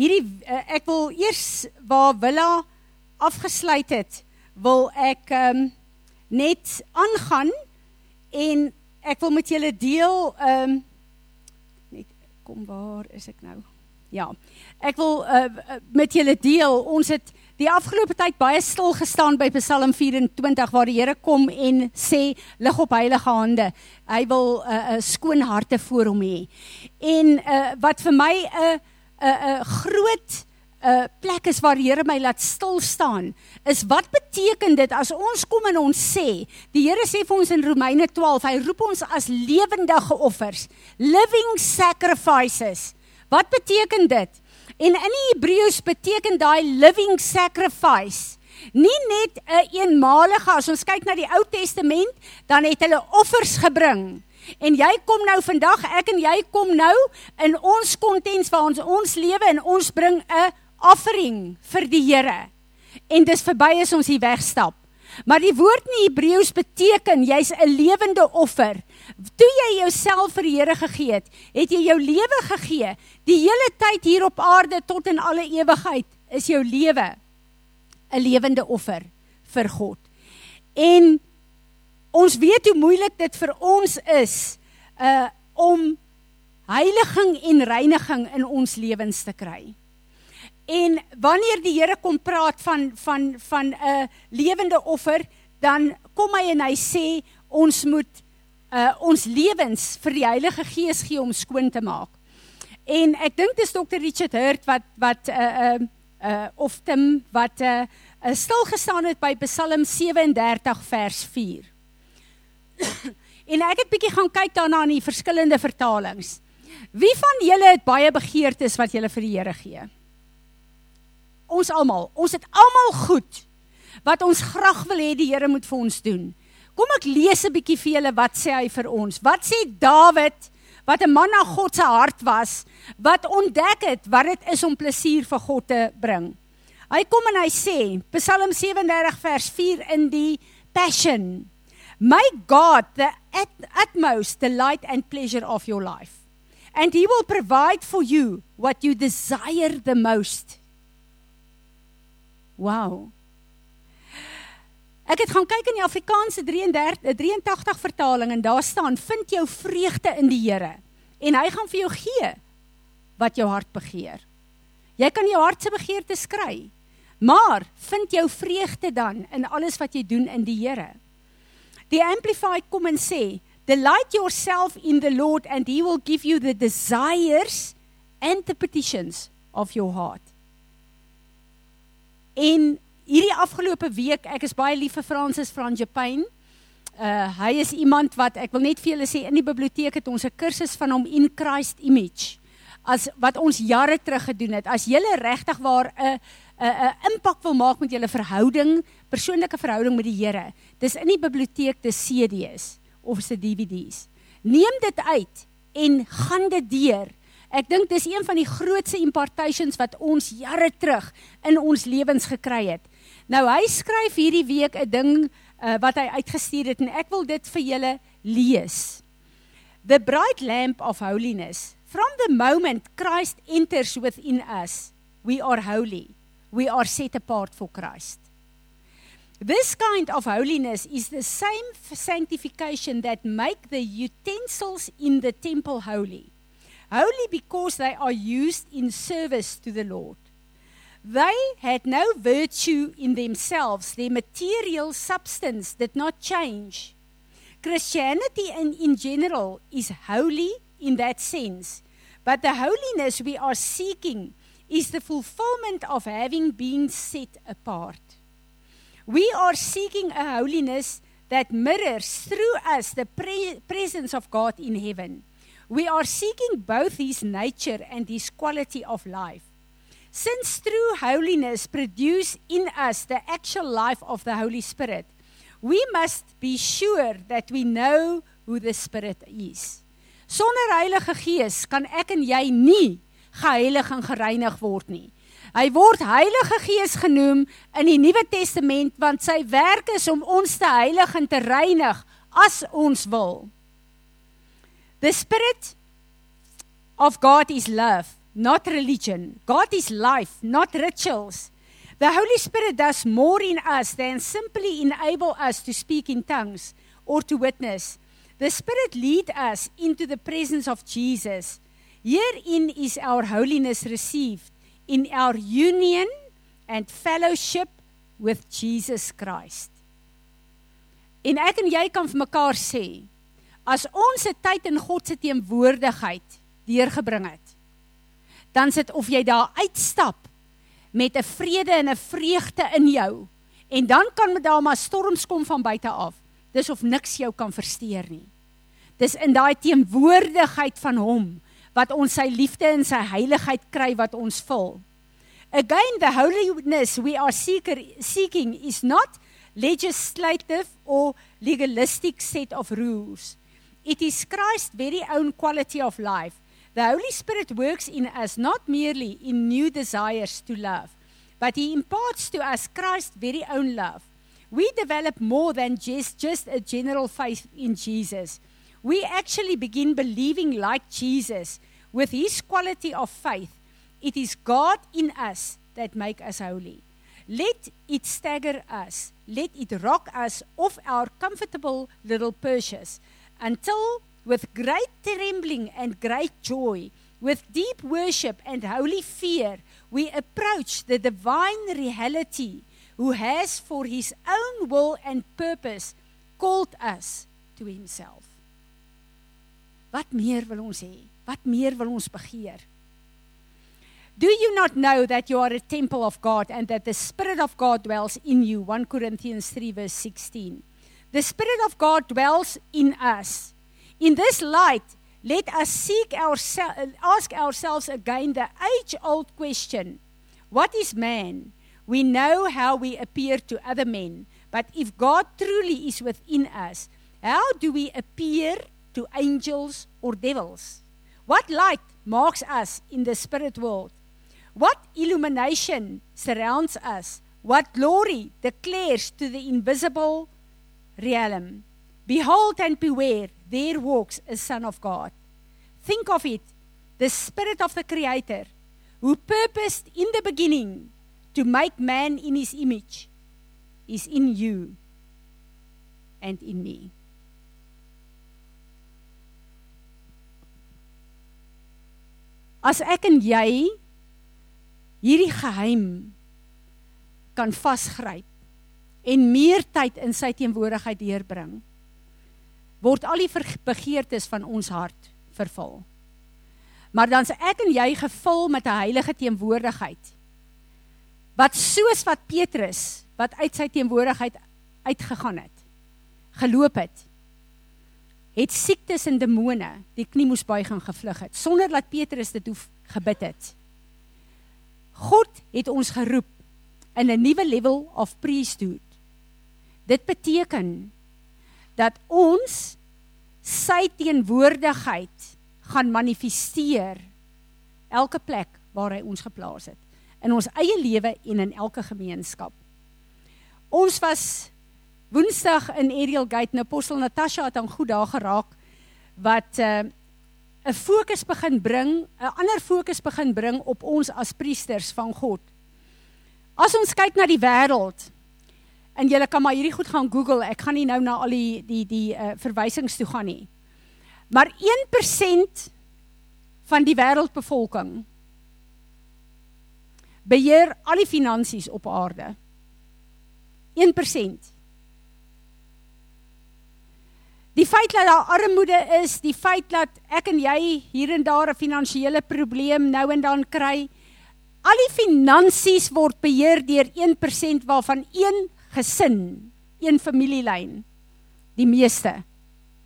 hierdie uh, ek wil eers waar Willa afgesluit het, wil ek ehm um, net aangaan en ek wil met julle deel ehm um, net kom waar is ek nou? Ja. Ek wil uh, met julle deel. Ons het die afgelope tyd baie stil gestaan by Psalm 24 waar die Here kom en sê lig op heilige hande. Hy wil 'n uh, uh, skoon harte voor hom hê. En uh, wat vir my 'n uh, 'n uh, 'n uh, groot 'n uh, plek is waar die Here my laat stil staan, is wat beteken dit as ons kom en ons sê, die Here sê vir ons in Romeine 12, hy roep ons as lewendige offers, living sacrifices. Wat beteken dit? En in die Hebreëus beteken daai living sacrifice nie net 'n een eenmalige as ons kyk na die Ou Testament, dan het hulle offers gebring. En jy kom nou vandag, ek en jy kom nou in ons kontens waar ons ons lewe en ons bring 'n offering vir die Here. En dis verby as ons hier wegstap. Maar die woord in Hebreëus beteken jy's 'n lewende offer. Toe jy jouself vir die Here gegee het, het jy jou lewe gegee. Die hele tyd hier op aarde tot in alle ewigheid is jou lewe 'n lewende offer vir God. En ons weet hoe moeilik dit vir ons is uh om heiliging en reiniging in ons lewens te kry. En wanneer die Here kom praat van van van 'n uh, lewende offer, dan kom hy en hy sê ons moet uh ons lewens vir die Heilige Gees gee om skoon te maak. En ek dink dis Dr Richard Hurt wat wat uh uh, uh of Tim wat uh, uh stil gestaan het by Psalm 37 vers 4. en ek het bietjie gaan kyk daarna in die verskillende vertalings. Wie van julle het baie begeertes wat julle vir die Here gee? Ons almal. Ons het almal goed wat ons graag wil hê die Here moet vir ons doen. Kom ek lees 'n bietjie vir julle wat sê hy vir ons. Wat sê Dawid wat 'n man na God se hart was, wat ontdek het wat dit is om plesier vir God te bring. Hy kom en hy sê, Psalm 37 vers 4 in die Passion. My God, the utmost delight and pleasure of your life. And he will provide for you what you desire the most. Wow. Ek het gaan kyk in die Afrikaanse 33 83 vertaling en daar staan vind jou vreugde in die Here en hy gaan vir jou gee wat jou hart begeer. Jy kan jou hart se begeertes kry. Maar vind jou vreugde dan in alles wat jy doen in die Here. Die amplified kom en sê, "Delight yourself in the Lord and he will give you the desires and the petitions of your heart." En hierdie afgelope week, ek is baie lief vir Francis Franjepain. Uh hy is iemand wat ek wil net vir julle sê in die biblioteek het ons 'n kursus van hom in Christ Image as wat ons jare terug gedoen het. As jy regtig waar 'n 'n 'n impak wil maak met julle verhouding, persoonlike verhouding met die Here. Dis in die biblioteek te CD's of se DVD's. Neem dit uit en gaan dit deur. Ek dink dis een van die grootste impartations wat ons jare terug in ons lewens gekry het. Nou hy skryf hierdie week 'n ding uh, wat hy uitgestuur het en ek wil dit vir julle lees. The bright lamp of holiness. From the moment Christ enters within us, we are holy. We are set apart for Christ. This kind of holiness is the same sanctification that make the utensils in the temple holy. Holy because they are used in service to the Lord. They had no virtue in themselves, their material substance did not change. Christianity in, in general is holy in that sense, but the holiness we are seeking is the fulfillment of having been set apart. We are seeking a holiness that mirrors through us the pre- presence of God in heaven. We are seeking both His nature and His quality of life. Since true holiness produce in us the actual life of the Holy Spirit, we must be sure that we know who the Spirit is. Sonder Heilige Gees kan ek en jy nie geheilig en gereinig word nie. Hy word Heilige Gees genoem in die Nuwe Testament want sy werk is om ons te heilig en te reinig as ons wil. The Spirit of God is love not religion. God is life, not rituals. The Holy Spirit does more in us than simply enable us to speak in tongues or to witness. The Spirit lead us into the presence of Jesus. Herein is our holiness received in our union and fellowship with Jesus Christ. En ek en jy kan vir mekaar sê, as ons 'n tyd in God se teenwoordigheid deurgebring het, dan sit of jy daar uitstap met 'n vrede en 'n vreugde in jou en dan kan met daar maar storms kom van buite af. Dis of niks jou kan versteur nie. Dis in daai teenwoordigheid van hom wat ons sy liefde en sy heiligheid kry wat ons vul. Again the holiness we are seeker, seeking is not legislative or legalistic set of rules. It is Christ's very own quality of life The Holy Spirit works in us not merely in new desires to love, but He imparts to us Christ's very own love. We develop more than just, just a general faith in Jesus. We actually begin believing like Jesus with His quality of faith. It is God in us that make us holy. Let it stagger us. Let it rock us off our comfortable little perches until with great trembling and great joy, with deep worship and holy fear, we approach the divine reality who has, for his own will and purpose, called us to himself. Wat meer wil ons hê? Wat meer wil ons begeer? Do you not know that you are a temple of God and that the Spirit of God dwells in you? 1 Corinthians 3, verse 16. The Spirit of God dwells in us. In this light, let us seek ourselves, ask ourselves again the age old question What is man? We know how we appear to other men, but if God truly is within us, how do we appear to angels or devils? What light marks us in the spirit world? What illumination surrounds us? What glory declares to the invisible realm? Behold and beware, there walks a Son of God. Think of it the Spirit of the Creator, who purposed in the beginning to make man in his image, is in you and in me. As ek en jy hierdie geheim kan vasgryp en meer tyd in sy teenwoordigheid deurbring, word al die begeertes van ons hart vervul. Maar dan's ek en jy gevul met 'n heilige teenwoordigheid. Wat soos wat Petrus wat uit sy teenwoordigheid uitgegaan het, geloop het, het siektes en demone die knie moes buig en gevlug het sonder dat Petrus dit hoef gebid het. God het ons geroep in 'n nuwe level of priesthood. Dit beteken dat ons sy teenwoordigheid gaan manifesteer elke plek waar hy ons geplaas het in ons eie lewe en in elke gemeenskap. Ons was Woensdag in Ariel Gate nou Apostel Natasha het aan goed daar geraak wat 'n uh, fokus begin bring, 'n ander fokus begin bring op ons as priesters van God. As ons kyk na die wêreld, En julle kan maar hierdie goed gaan Google. Ek gaan nie nou na al die die die uh, verwysings toe gaan nie. Maar 1% van die wêreldbevolking beheer al die finansies op aarde. 1%. Die feit dat daar armoede is, die feit dat ek en jy hier en daar 'n finansiële probleem nou en dan kry, al die finansies word beheer deur 1% waarvan gesin, een familielyn die meeste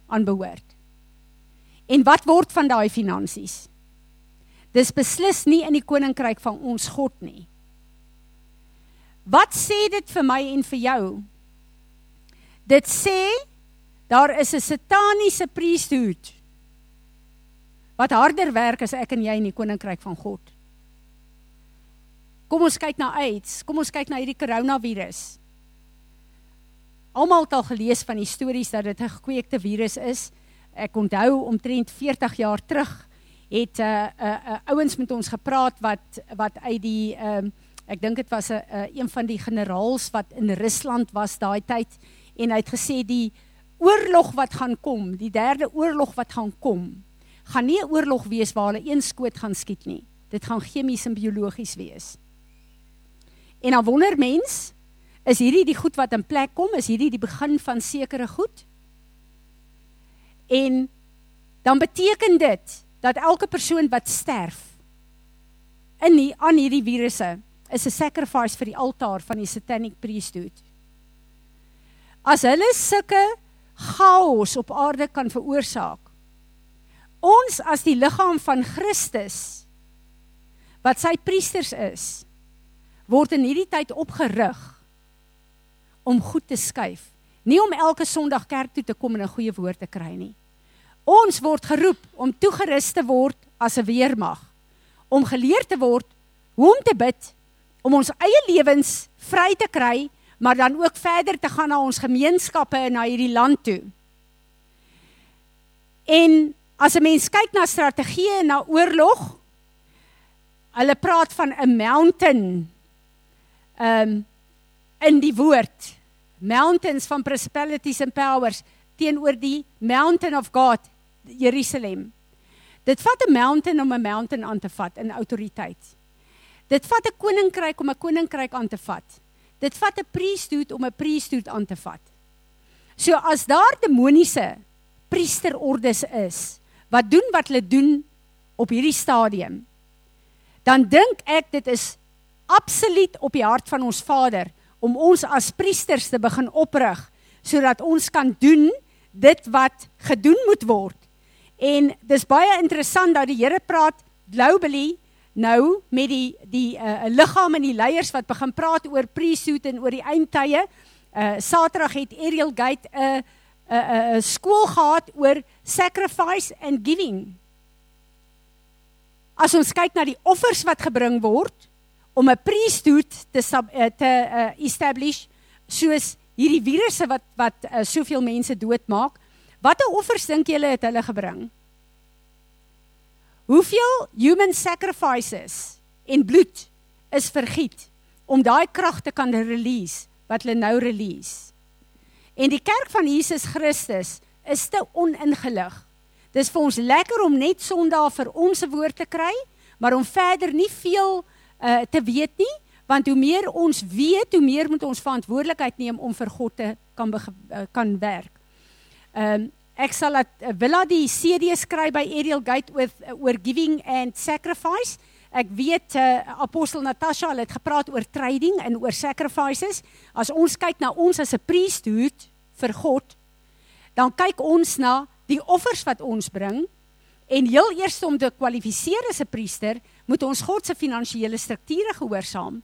aanbehoort. En wat word van daai finansies? Dis beslis nie in die koninkryk van ons God nie. Wat sê dit vir my en vir jou? Dit sê daar is 'n sataniese priesthood wat harder werk as ek en jy in die koninkryk van God. Kom ons kyk na AIDS, kom ons kyk na hierdie koronavirus. Almal het al gelees van die stories dat dit 'n gekweekte virus is. Ek onthou omtrent 40 jaar terug het 'n uh, 'n uh, uh, ouens met ons gepraat wat wat uit die ehm uh, ek dink dit was 'n uh, een van die generaals wat in Rusland was daai tyd en hy het gesê die oorlog wat gaan kom, die derde oorlog wat gaan kom, gaan nie 'n oorlog wees waar hulle een skoot gaan skiet nie. Dit gaan chemies en biologies wees. En dan wonder mens, is hierdie die goed wat in plek kom? Is hierdie die begin van sekere goed? En dan beteken dit dat elke persoon wat sterf in die aan hierdie virusse is 'n sacrifice vir die altaar van die satanic priesthood. As hulle sulke chaos op aarde kan veroorsaak. Ons as die liggaam van Christus wat sy priesters is, word in hierdie tyd opgerig om goed te skuif, nie om elke Sondag kerk toe te kom en 'n goeie woord te kry nie. Ons word geroep om toegerus te word as 'n weermag, om geleer te word hoe om te bid, om ons eie lewens vry te kry maar dan ook verder te gaan na ons gemeenskappe en na hierdie land toe. En as 'n mens kyk na strategieë na oorlog, hulle praat van 'n mountain um in die woord mountains van principalities and powers teenoor die mountain of God Jerusalem. Dit vat 'n mountain om 'n mountain aan te vat in autoriteit. Dit vat 'n koninkryk om 'n koninkryk aan te vat. Dit vat 'n priesthood om 'n priesthood aan te vat. So as daar demoniese priesterordes is wat doen wat hulle doen op hierdie stadium, dan dink ek dit is absoluut op die hart van ons Vader om ons as priesters te begin oprig sodat ons kan doen dit wat gedoen moet word. En dis baie interessant dat die Here praat globally nou met die die uh, liggaam en die leiers wat begin praat oor priesthood en oor die eindtye. Uh Saterdag het Ariel Gate 'n uh, 'n uh, 'n uh, skool gehad oor sacrifice and giving. As ons kyk na die offers wat gebring word om 'n priesthood te uh, te uh, establish soos hierdie virusse wat wat uh, soveel mense doodmaak, watter offers dink julle het hulle gebring? Hoeveel human sacrifices en bloed is vergiet om daai krag te kan release wat hulle nou release. En die kerk van Jesus Christus is te oningelig. Dis vir ons lekker om net Sondag vir ons se woord te kry, maar om verder nie veel uh, te weet nie, want hoe meer ons weet, hoe meer moet ons verantwoordelikheid neem om vir God te kan uh, kan werk. Ehm um, Ek sal dat uh, Willa die CD skryf by Ariel Gate with uh, oor giving and sacrifice. Ek weet uh, apostel Natasha het gepraat oor trading en oor sacrifices. As ons kyk na ons as 'n priesthood vir God, dan kyk ons na die offers wat ons bring en heel eers om te kwalifiseer as 'n priester, moet ons God se finansiële strukture gehoorsaam.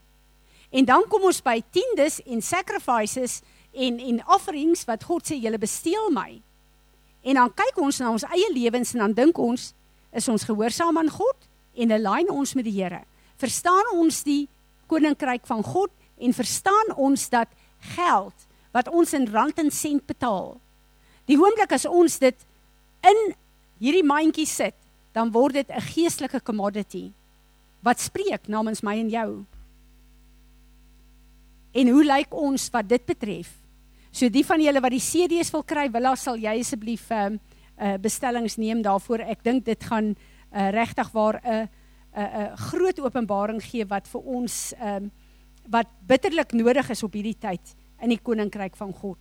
En dan kom ons by tiendes en sacrifices en en offerings wat God sê julle besteel my. En dan kyk ons na ons eie lewens en dan dink ons is ons gehoorsaam aan God en align ons met die Here. Verstaan ons die koninkryk van God en verstaan ons dat geld wat ons in rand en sent betaal. Die oomblik as ons dit in hierdie mandjie sit, dan word dit 'n geestelike commodity wat spreek namens my en jou. En hoe lyk ons wat dit betref? So die van julle wat die CD's wil kry, wil sal jy asseblief ehm uh, uh, bestellings neem daarvoor. Ek dink dit gaan uh, regtig waar 'n uh, 'n uh, uh, groot openbaring gee wat vir ons ehm uh, wat bitterlik nodig is op hierdie tyd in die koninkryk van God.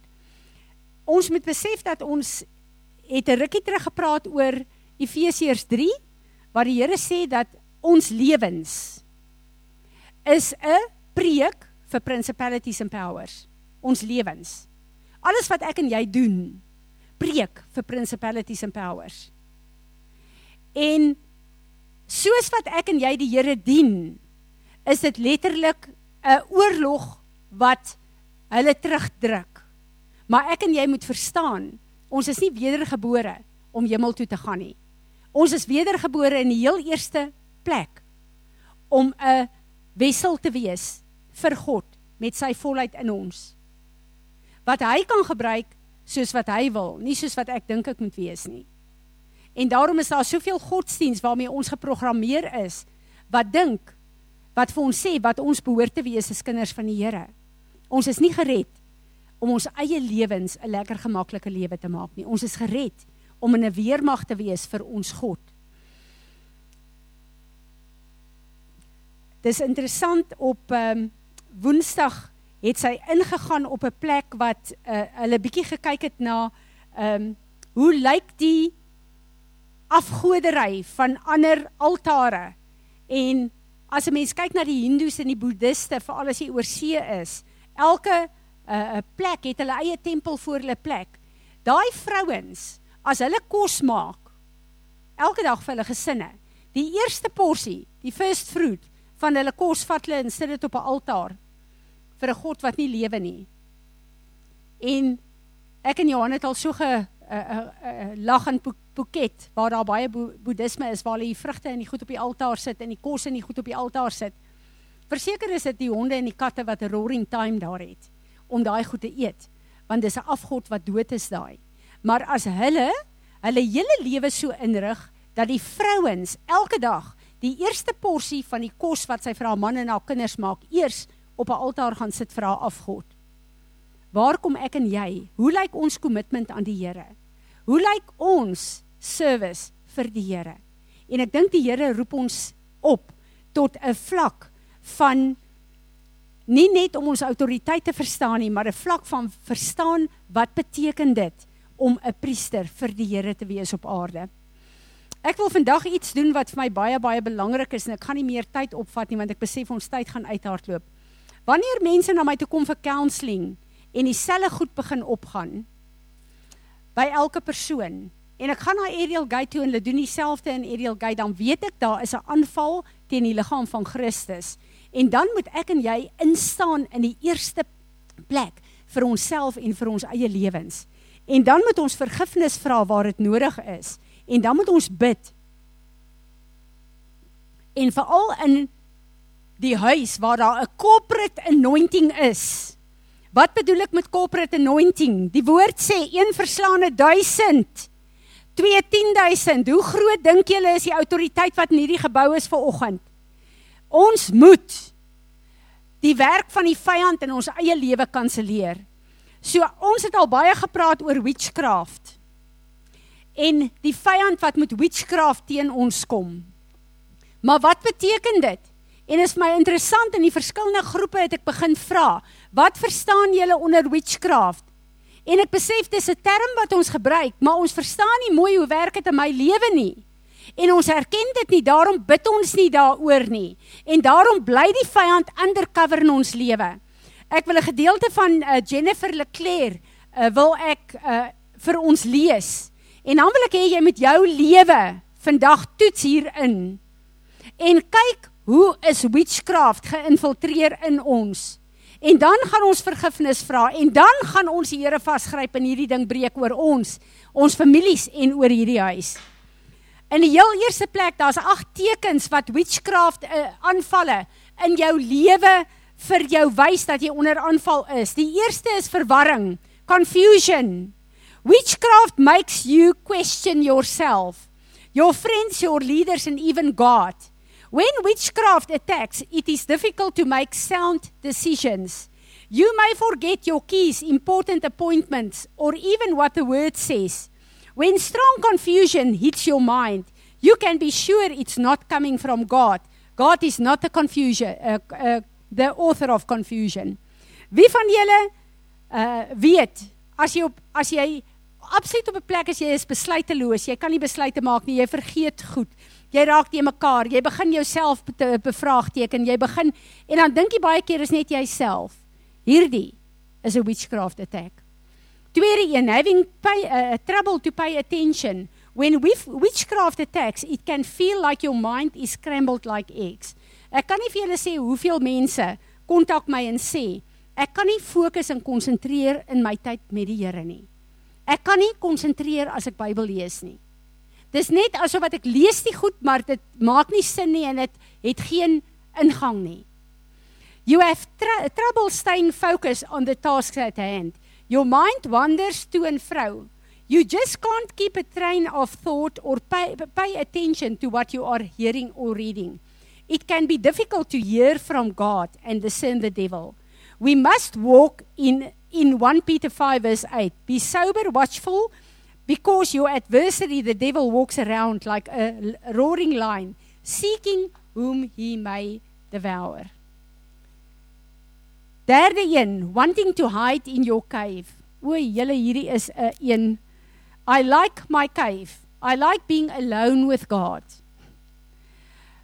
Ons moet besef dat ons het 'n rukkie terug gepraat oor Efesiërs 3 waar die Here sê dat ons lewens is 'n preek vir principalities and powers. Ons lewens Alles wat ek en jy doen, preek vir principalities and powers. En soos wat ek en jy die Here dien, is dit letterlik 'n oorlog wat hulle terugdruk. Maar ek en jy moet verstaan, ons is nie wedergebore om hemel toe te gaan nie. Ons is wedergebore in die heel eerste plek om 'n wissel te wees vir God met sy volheid in ons wat hy kan gebruik soos wat hy wil, nie soos wat ek dink ek moet wees nie. En daarom is daar soveel godsdiens waarmee ons geprogrammeer is wat dink wat vir ons sê wat ons behoort te wees as kinders van die Here. Ons is nie gered om ons eie lewens 'n lekker gemaklike lewe te maak nie. Ons is gered om in 'n weermag te wees vir ons God. Dis interessant op ehm um, Woensdag het sy ingegaan op 'n plek wat uh, hulle bietjie gekyk het na ehm um, hoe lyk die afgodery van ander altare? En as 'n mens kyk na die hindoes en die boeddiste veral as jy oor see is elke 'n uh, uh, plek het hulle eie tempel voor hulle plek. Daai vrouens as hulle kos maak elke dag vir hulle gesinne die eerste porsie die first fruit van hulle kos vat hulle en sit dit op 'n altaar vir 'n God wat nie lewe nie. En ek en Johan het al so ge uh, uh, uh, lag in Phuket waar daar baie bo boeddhisme is waar hulle die vrugte en die goed op die altaar sit en die kos en die goed op die altaar sit. Verseker is dit die honde en die katte wat 'n roaring time daar het om daai goed te eet, want dis 'n afgod wat dood is daai. Maar as hulle hulle hele lewe so inrig dat die vrouens elke dag die eerste porsie van die kos wat sy vir haar man en haar kinders maak, eers op 'n altaar gaan sit vir haar afgod. Waar kom ek en jy? Hoe lyk ons kommitment aan die Here? Hoe lyk ons service vir die Here? En ek dink die Here roep ons op tot 'n vlak van nie net om ons autoriteit te verstaan nie, maar 'n vlak van verstaan wat beteken dit om 'n priester vir die Here te wees op aarde. Ek wil vandag iets doen wat vir my baie baie belangrik is en ek gaan nie meer tyd opvat nie want ek besef ons tyd gaan uithardloop. Wanneer mense na my toe kom vir counselling en dieselfde goed begin opgaan by elke persoon en ek gaan na Ariel Gate toe en hulle doen dieselfde in Ariel Gate dan weet ek daar is 'n aanval teen die liggaam van Christus. En dan moet ek en jy instaan in die eerste plek vir onsself en vir ons eie lewens. En dan moet ons vergifnis vra waar dit nodig is. En dan moet ons bid. En veral in die huis waar daar 'n corporate anointing is. Wat bedoel ek met corporate anointing? Die woord sê een verslaane 1000. 21000. Hoe groot dink julle is die autoriteit wat in hierdie gebou is vir oggend? Ons moet die werk van die vyand in ons eie lewe kanselleer. So ons het al baie gepraat oor witchcraft. En die vyand wat met witchcraft teen ons kom. Maar wat beteken dit? En is my interessant in die verskillende groepe het ek begin vra, wat verstaan julle onder witchcraft? En ek besef dis 'n term wat ons gebruik, maar ons verstaan nie mooi hoe werk dit in my lewe nie. En ons erken dit nie, daarom bid ons nie daaroor nie. En daarom bly die vyand undercover in ons lewe. Ek wil 'n gedeelte van uh, Jennifer Leclerc uh, wil ek uh, vir ons lees. En dan wil ek hê jy met jou lewe vandag toets hierin. En kyk hoe is witchcraft geïnfiltreer in ons? En dan gaan ons vergifnis vra en dan gaan ons die Here vasgryp en hierdie ding breek oor ons, ons families en oor hierdie huis. In die heel eerste plek, daar's agt tekens wat witchcraft uh, aanvalle in jou lewe vir jou wys dat jy onder aanval is. Die eerste is verwarring, confusion. Witchcraft makes you question yourself, your friends, your leaders and even God. When witchcraft attacks, it is difficult to make sound decisions. You may forget your keys, important appointments, or even what the word says. When strong confusion hits your mind, you can be sure it's not coming from God. God is not the confusion, uh, uh, the author of confusion. Wie van julle uh weet as jy op as jy absoluut op 'n plek is jy is besluiteloos, jy kan nie besluite maak nie, jy vergeet goed. Jy raak te mekaar, jy begin jouself te bevraagteken, jy begin en dan dink jy baie keer is net jouself. Hierdie is 'n witchcraft attack. Tweede een, having pay, uh, trouble to pay attention. When witchcraft attacks, it can feel like your mind is scrambled like eggs. Ek kan nie vir julle sê hoeveel mense kontak my en sê ek kan nie fokus en konsentreer in my tyd met die Here nie. Ek kan nie konsentreer as ek Bybel lees nie. Dis net asof wat ek lees die goed, maar dit maak nie sin nie en dit het geen ingang nie. You have tr trouble staying focused on the tasks at hand. Your mind wanders to and fro. You just can't keep a train of thought or pay, pay attention to what you are hearing or reading. It can be difficult to hear from God and discern the devil. We must walk in in 1 Peter 5 verse 8. Be sober, watchful, because your adversary the devil walks around like a roaring lion, seeking whom he may devour. Derde een, wanting to hide in your cave. O, julle hierdie is 'n een. I like my cave. I like being alone with God.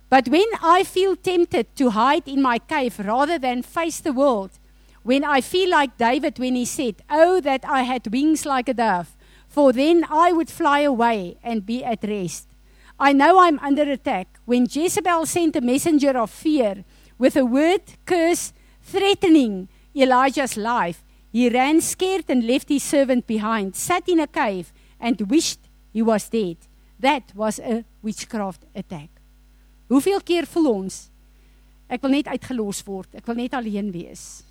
But when I feel tempted to hide in my cave rather than face the world, when I feel like David when he said, "Oh that I had wings like a dove, for then I would fly away and be at rest." I know I'm under attack. When Jezebel sent a messenger of fear with a word curse threatening Elijah's life, he ran scared and left his servant behind, sat in a cave, and wished he was dead. That was a witchcraft attack. Hoeveel keer voel ons ek wil net uitgelos word, ek wil net alleen wees.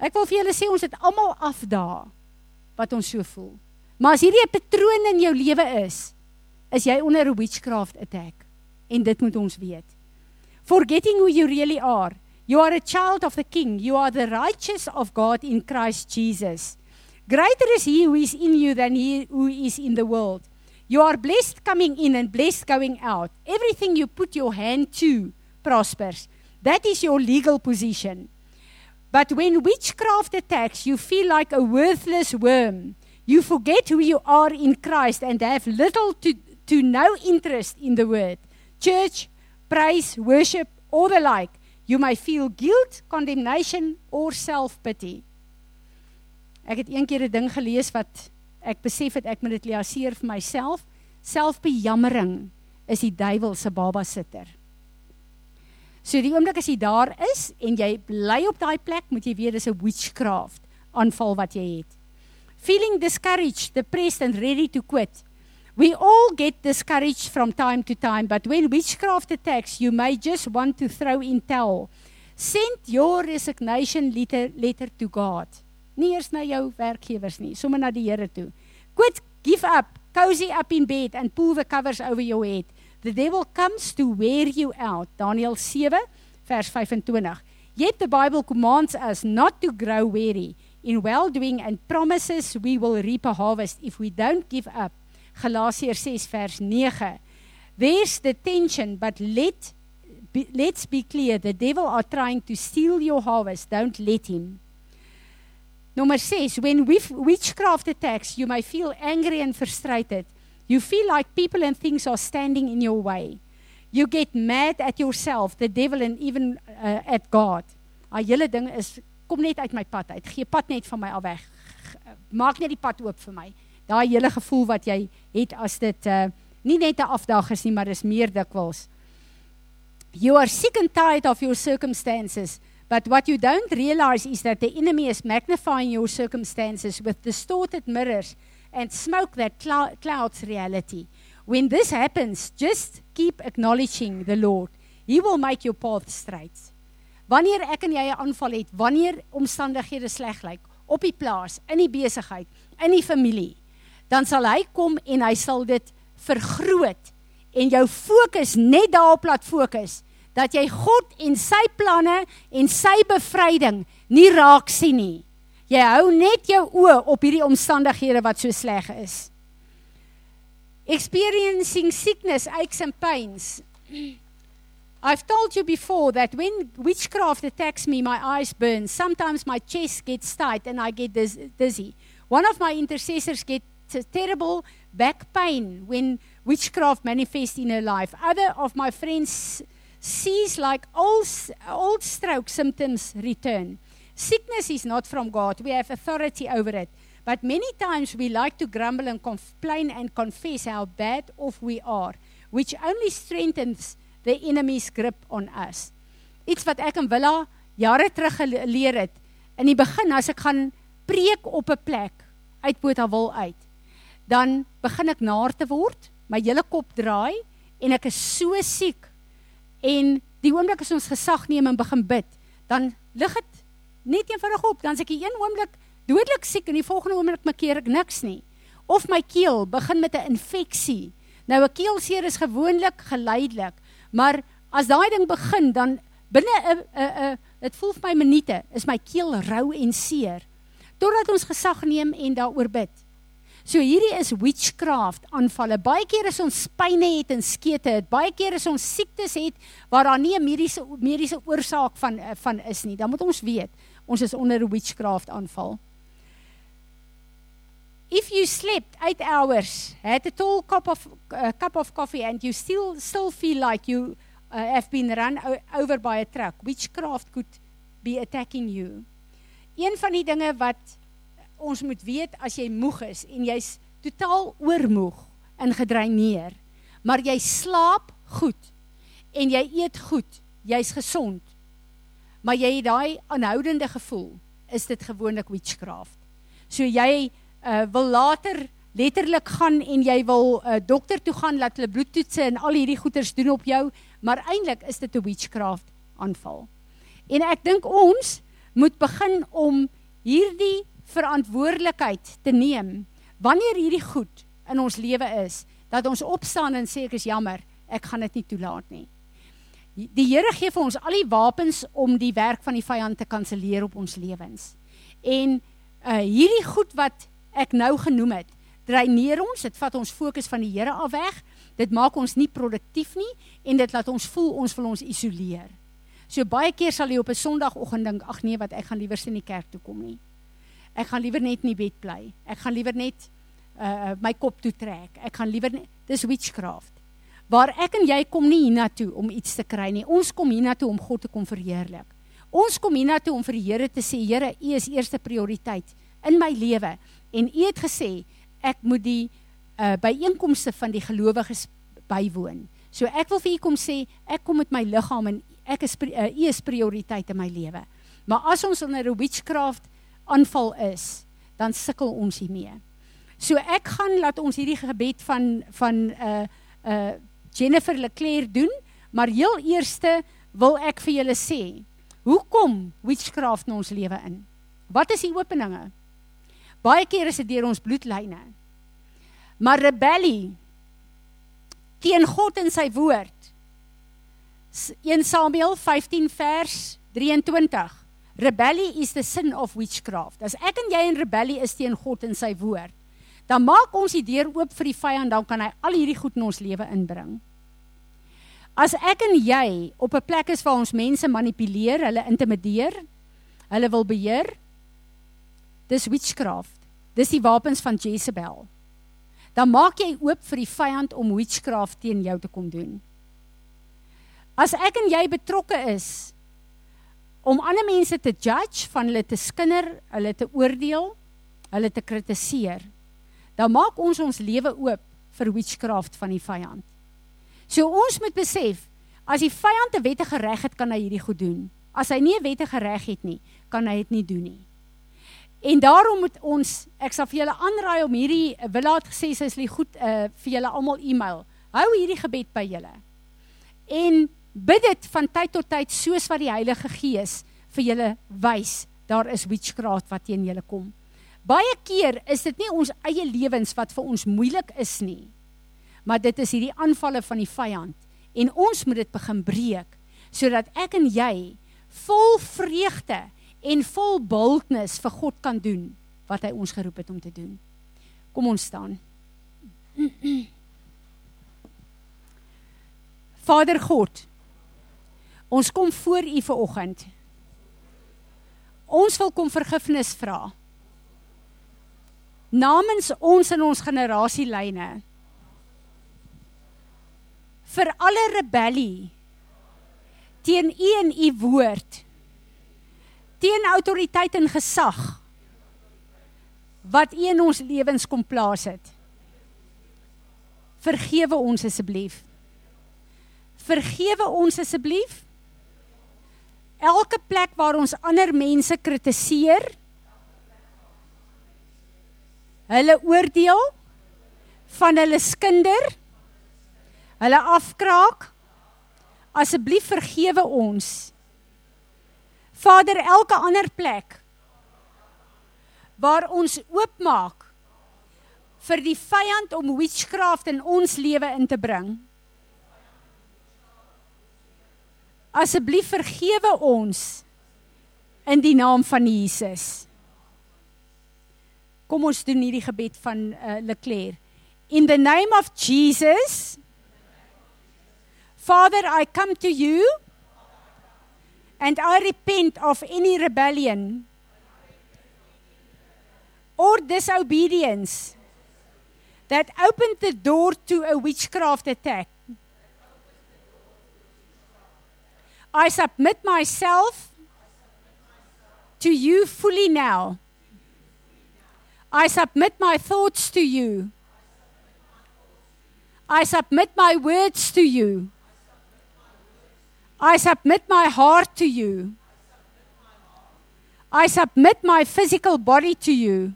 Ek wil vir julle sê ons het almal afdae wat ons so voel. Maar as hierdie 'n patroon in jou lewe is, is jy onder 'n witchcraft attack en dit moet ons weet. Forgetting who you really are. You are a child of the king. You are the righteous of God in Christ Jesus. Greater is he who is in you than he who is in the world. You are blessed coming in and blessed going out. Everything you put your hand to prospers. That is your legal position. But when witchcraft attacks, you feel like a worthless worm. You forget who you are in Christ and have little to, to no interest in the word. Church, praise, worship, or the like. You may feel guilt, condemnation or self-pity. Ek het een keer 'n ding gelees wat ek besef het ek moet dit leaseer vir myself. Selfbejammering is die duiwel se baba sitter. So die oomblik as jy daar is en jy bly op daai plek, moet jy weet dis 'n witchcraft aanval wat jy het. Feeling discouraged, depressed and ready to quit. We all get discouraged from time to time, but when witchcraft attacks, you may just want to throw in towel. Send your resignation letter, letter to God. Nie eers na jou werkgewers nie, sommer na die Here toe. Quit, give up, cozy up in bed and pull the covers over your head. The devil comes to wear you out. Daniel 7 vers 25. Yet the Bible commands us not to grow weary in well-doing and promises we will reap a harvest if we don't give up. Galasiërs 6 vers 9. There's the tension, but let be, let's be clear, the devil are trying to steal your harvest. Don't let him. Number 6, when witchcraft attacks, you may feel angry and frustrated. You feel like people and things are standing in your way. You get mad at yourself, the devil and even uh, at God. Daai hele ding is kom net uit my pad uit. Gee pad net van my af weg. Maak net die pad oop vir my daai hele gevoel wat jy het as dit uh nie net 'n afdag is nie, maar dis meer dikwels. You are sick and tired of your circumstances, but what you don't realize is that the enemy is magnifying your circumstances with distorted mirrors and smoke that clou clouds reality. When this happens, just keep acknowledging the Lord. He will make your path straight. Wanneer ek en jy 'n aanval het, wanneer omstandighede sleg lyk op die plaas, in die besigheid, in die familie, dan sal hy kom en hy sal dit vergroot en jou fokus net daarop laat fokus dat jy God en sy planne en sy bevryding nie raak sien nie. Jy hou net jou oë op hierdie omstandighede wat so sleg is. Experiencing sickness, aches and pains. I've told you before that when witchcraft attacks me, my eyes burn. Sometimes my chest gets tight and I get dizzy. One of my intercessors get terrible back pain when witchcraft manifests in her life. Other of my friends sees like old, old stroke symptoms return. Sickness is not from God. We have authority over it. But many times we like to grumble and complain and confess how bad off we are, which only strengthens the enemy's grip on us. Iets wat ek in Villa jare terug geleer het. In die begin as ek gaan preek op 'n plek uit Botawil uit dan begin ek naar te word, my hele kop draai en ek is so siek. En die oomblik as ons gesag neem en begin bid, dan lig dit net eenvoudig op. Dan sê ek een oomblik dodelik siek en die volgende oomblik maak ek niks nie. Of my keel begin met 'n infeksie. Nou 'n keelseer is gewoonlik geleidelik, maar as daai ding begin dan binne 'n 'n 'n dit voel vir my minute is my keel rou en seer totdat ons gesag neem en daaroor bid. So hierdie is witchcraft aanvalle. Baie keer is ons pyne het en skete het. Baie keer is ons siektes het waar daar nie 'n mediese mediese oorsaak van van is nie. Dan moet ons weet, ons is onder 'n witchcraft aanval. If you slept 8 hours, had a tall cup of uh, cup of coffee and you still still feel like you uh, have been run over by a truck, witchcraft could be attacking you. Een van die dinge wat ons moet weet as jy moeg is en jy's totaal oormoeg en gedreineer, maar jy slaap goed en jy eet goed, jy's gesond. Maar jy het daai aanhoudende gevoel, is dit gewoonlik witchcraft. So jy uh, wil later letterlik gaan en jy wil 'n uh, dokter toe gaan laat hulle bloedtoetse en al hierdie goeters doen op jou, maar eintlik is dit 'n witchcraft aanval. En ek dink ons moet begin om hierdie verantwoordelikheid te neem wanneer hierdie goed in ons lewe is dat ons opstaan en sê ek is jammer ek gaan dit nie toelaat nie die Here gee vir ons al die wapens om die werk van die vyand te kanselleer op ons lewens en uh, hierdie goed wat ek nou genoem het dreineer ons dit vat ons fokus van die Here af weg dit maak ons nie produktief nie en dit laat ons voel ons wil ons isoleer so baie keer sal jy op 'n sonoggoggend dink ag nee wat ek gaan liewer in die kerk toe kom nie ek gaan liewer net in die bed bly. Ek gaan liewer net uh my kop toe trek. Ek gaan liewer net dis witchcraft. Waar ek en jy kom nie hiernatoe om iets te kry nie. Ons kom hiernatoe om God te kom verheerlik. Ons kom hiernatoe om vir die Here te sê, Here, U is eerste prioriteit in my lewe en U het gesê ek moet die uh byeenkomste van die gelowiges bywoon. So ek wil vir u kom sê, ek kom met my liggaam en ek is uh, u is prioriteit in my lewe. Maar as ons onder 'n witchcraft aanval is, dan sukkel ons hiermee. So ek gaan laat ons hierdie gebed van van uh uh Jennifer Leclerc doen, maar heel eerste wil ek vir julle sê, hoekom witchcraft in ons lewe in? Wat is die openinge? Baie keer is dit deur ons bloedlyne. Maar rebellie teen God en sy woord. 1 Samuel 15 vers 23 rebellie is the sin of witchcraft. As ek en jy in rebellie is teen God en sy woord, dan maak ons die deur oop vir die vyand, dan kan hy al hierdie goed in ons lewe inbring. As ek en jy op 'n plek is waar ons mense manipuleer, hulle intimideer, hulle wil beheer, dis witchcraft. Dis die wapens van Jezebel. Dan maak jy oop vir die vyand om witchcraft teen jou te kom doen. As ek en jy betrokke is om ander mense te judge, van hulle te skinder, hulle te oordeel, hulle te kritiseer, dan maak ons ons lewe oop vir witchcraft van die vyand. So ons moet besef, as die vyand 'n wettige reg het, kan hy hierdie goed doen. As hy nie 'n wettige reg het nie, kan hy dit nie doen nie. En daarom moet ons, ek sal vir julle aanraai om hierdie Willa het gesê sy is lief goed uh, vir julle almal e-mail. Hou hierdie gebed by julle. En bid dit van tyd tot tyd soos wat die Heilige Gees vir julle wys. Daar is witchcraft wat teen julle kom. Baie keer is dit nie ons eie lewens wat vir ons moeilik is nie. Maar dit is hierdie aanvalle van die vyand en ons moet dit begin breek sodat ek en jy vol vreugde en vol boldness vir God kan doen wat hy ons geroep het om te doen. Kom ons staan. Vader God, Ons kom voor U vir oggend. Ons wil kom vergifnis vra. Namens ons en ons generasielyne. Vir alle rebellie teen U en U woord. Teen autoriteit en gesag wat U in ons lewens kom plaas het. Vergewe ons asseblief. Vergewe ons asseblief elke plek waar ons ander mense kritiseer, hulle oordeel van hulle skinder, hulle afkraak, asseblief vergewe ons. Vader, elke ander plek waar ons oopmaak vir die vyand om witchcraft in ons lewe in te bring. Asseblief vergewe ons in die naam van Jesus. Kom ons doen hierdie gebed van uh, Leclerc. In the name of Jesus, Father, I come to you and I repent of any rebellion or disobedience that opened the door to a witchcraft attack. I submit myself to you fully now. I submit my thoughts to you. I submit my words to you. I submit my heart to you. I submit my physical body to you.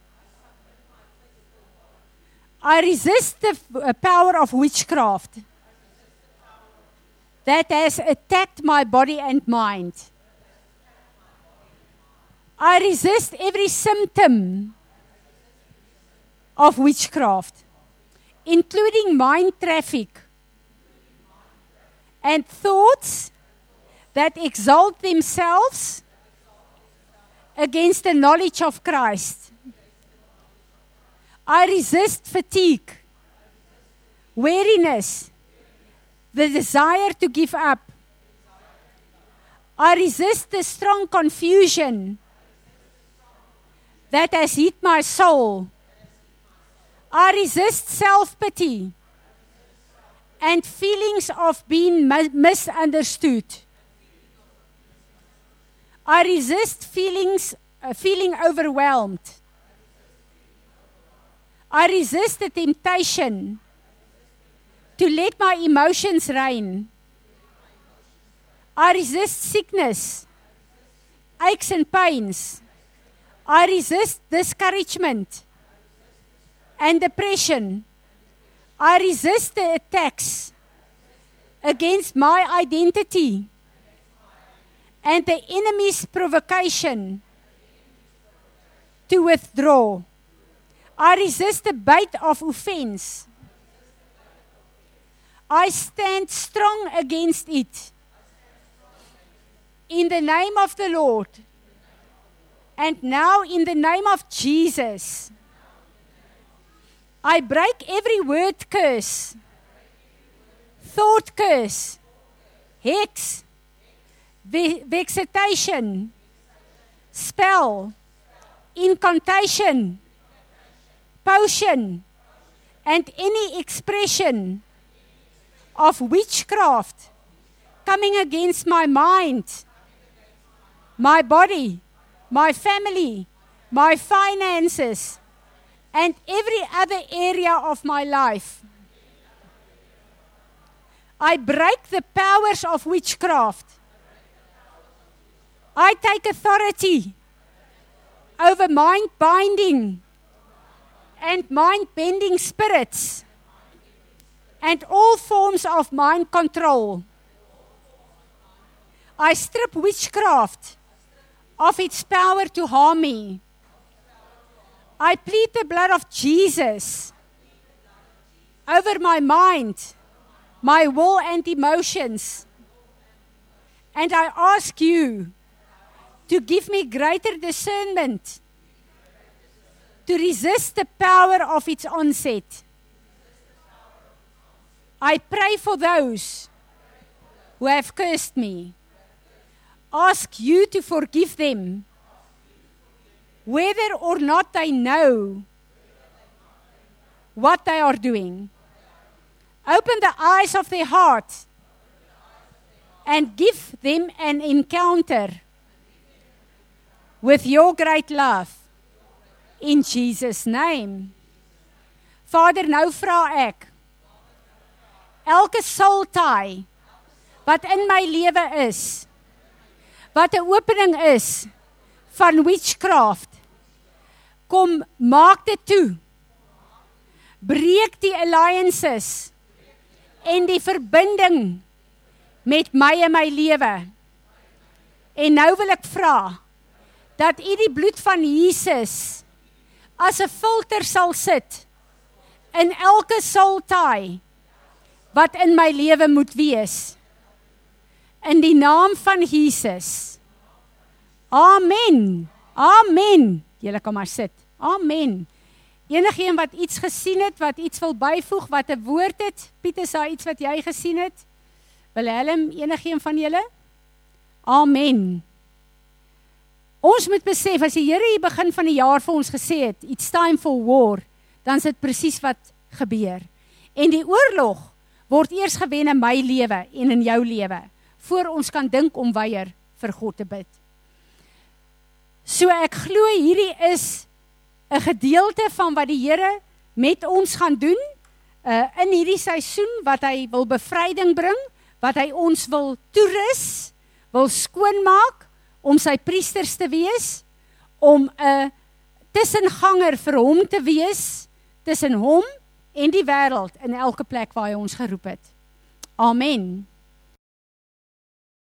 I resist the uh, power of witchcraft that has attacked my body and mind. I resist every symptom of witchcraft, including mind traffic and thoughts that exalt themselves against the knowledge of Christ. I resist fatigue, weariness, the desire to give up. I resist the strong confusion that has hit my soul. I resist self pity and feelings of being misunderstood. I resist feelings, uh, feeling overwhelmed. I resist the temptation to let my emotions reign. I resist sickness, aches and pains. I resist discouragement and depression. I resist the attacks against my identity and the enemy's provocation to withdraw. I resist the bait of offense. I stand strong against it. In the name of the Lord. And now, in the name of Jesus, I break every word curse, thought curse, hex, vexation, spell, incantation, potion, and any expression of witchcraft coming against my mind, my body, my family, my finances, and every other area of my life. I break the powers of witchcraft I take authority over mind binding and mind bending spirits and all forms of mind control. I strip witchcraft of its power to harm me. I plead the blood of Jesus over my mind, my will, and emotions. And I ask you to give me greater discernment to resist the power of its onset. I pray for those who have cursed me. Ask you to forgive them, whether or not they know what they are doing. Open the eyes of their heart and give them an encounter with your great love in Jesus name. Vader, nou vra ek elke soul tie wat in my lewe is wat 'n opening is van witchcraft kom maak dit toe breek die alliances en die verbinding met my en my lewe en nou wil ek vra dat u die bloed van Jesus as 'n filter sal sit in elke saltaai wat in my lewe moet wees. In die naam van Jesus. Amen. Amen. Julle kan maar sit. Amen. Enigeen wat iets gesien het, wat iets wil byvoeg, wat 'n woord het, Piet, is daar iets wat jy gesien het? Willem, enigeen van julle? Amen. Ons moet besef as die Here hier begin van die jaar vir ons gesê het, it's time for war, dan is dit presies wat gebeur. En die oorlog word eers gewen in my lewe en in jou lewe voor ons kan dink om weier vir God te bid. So ek glo hierdie is 'n gedeelte van wat die Here met ons gaan doen uh in hierdie seisoen wat hy wil bevryding bring, wat hy ons wil toerus, wil skoonmaak om sy priesters te wees, om 'n tussenganger vir hom te wees tussen hom en die wêreld in elke plek waar hy ons geroep het. Amen.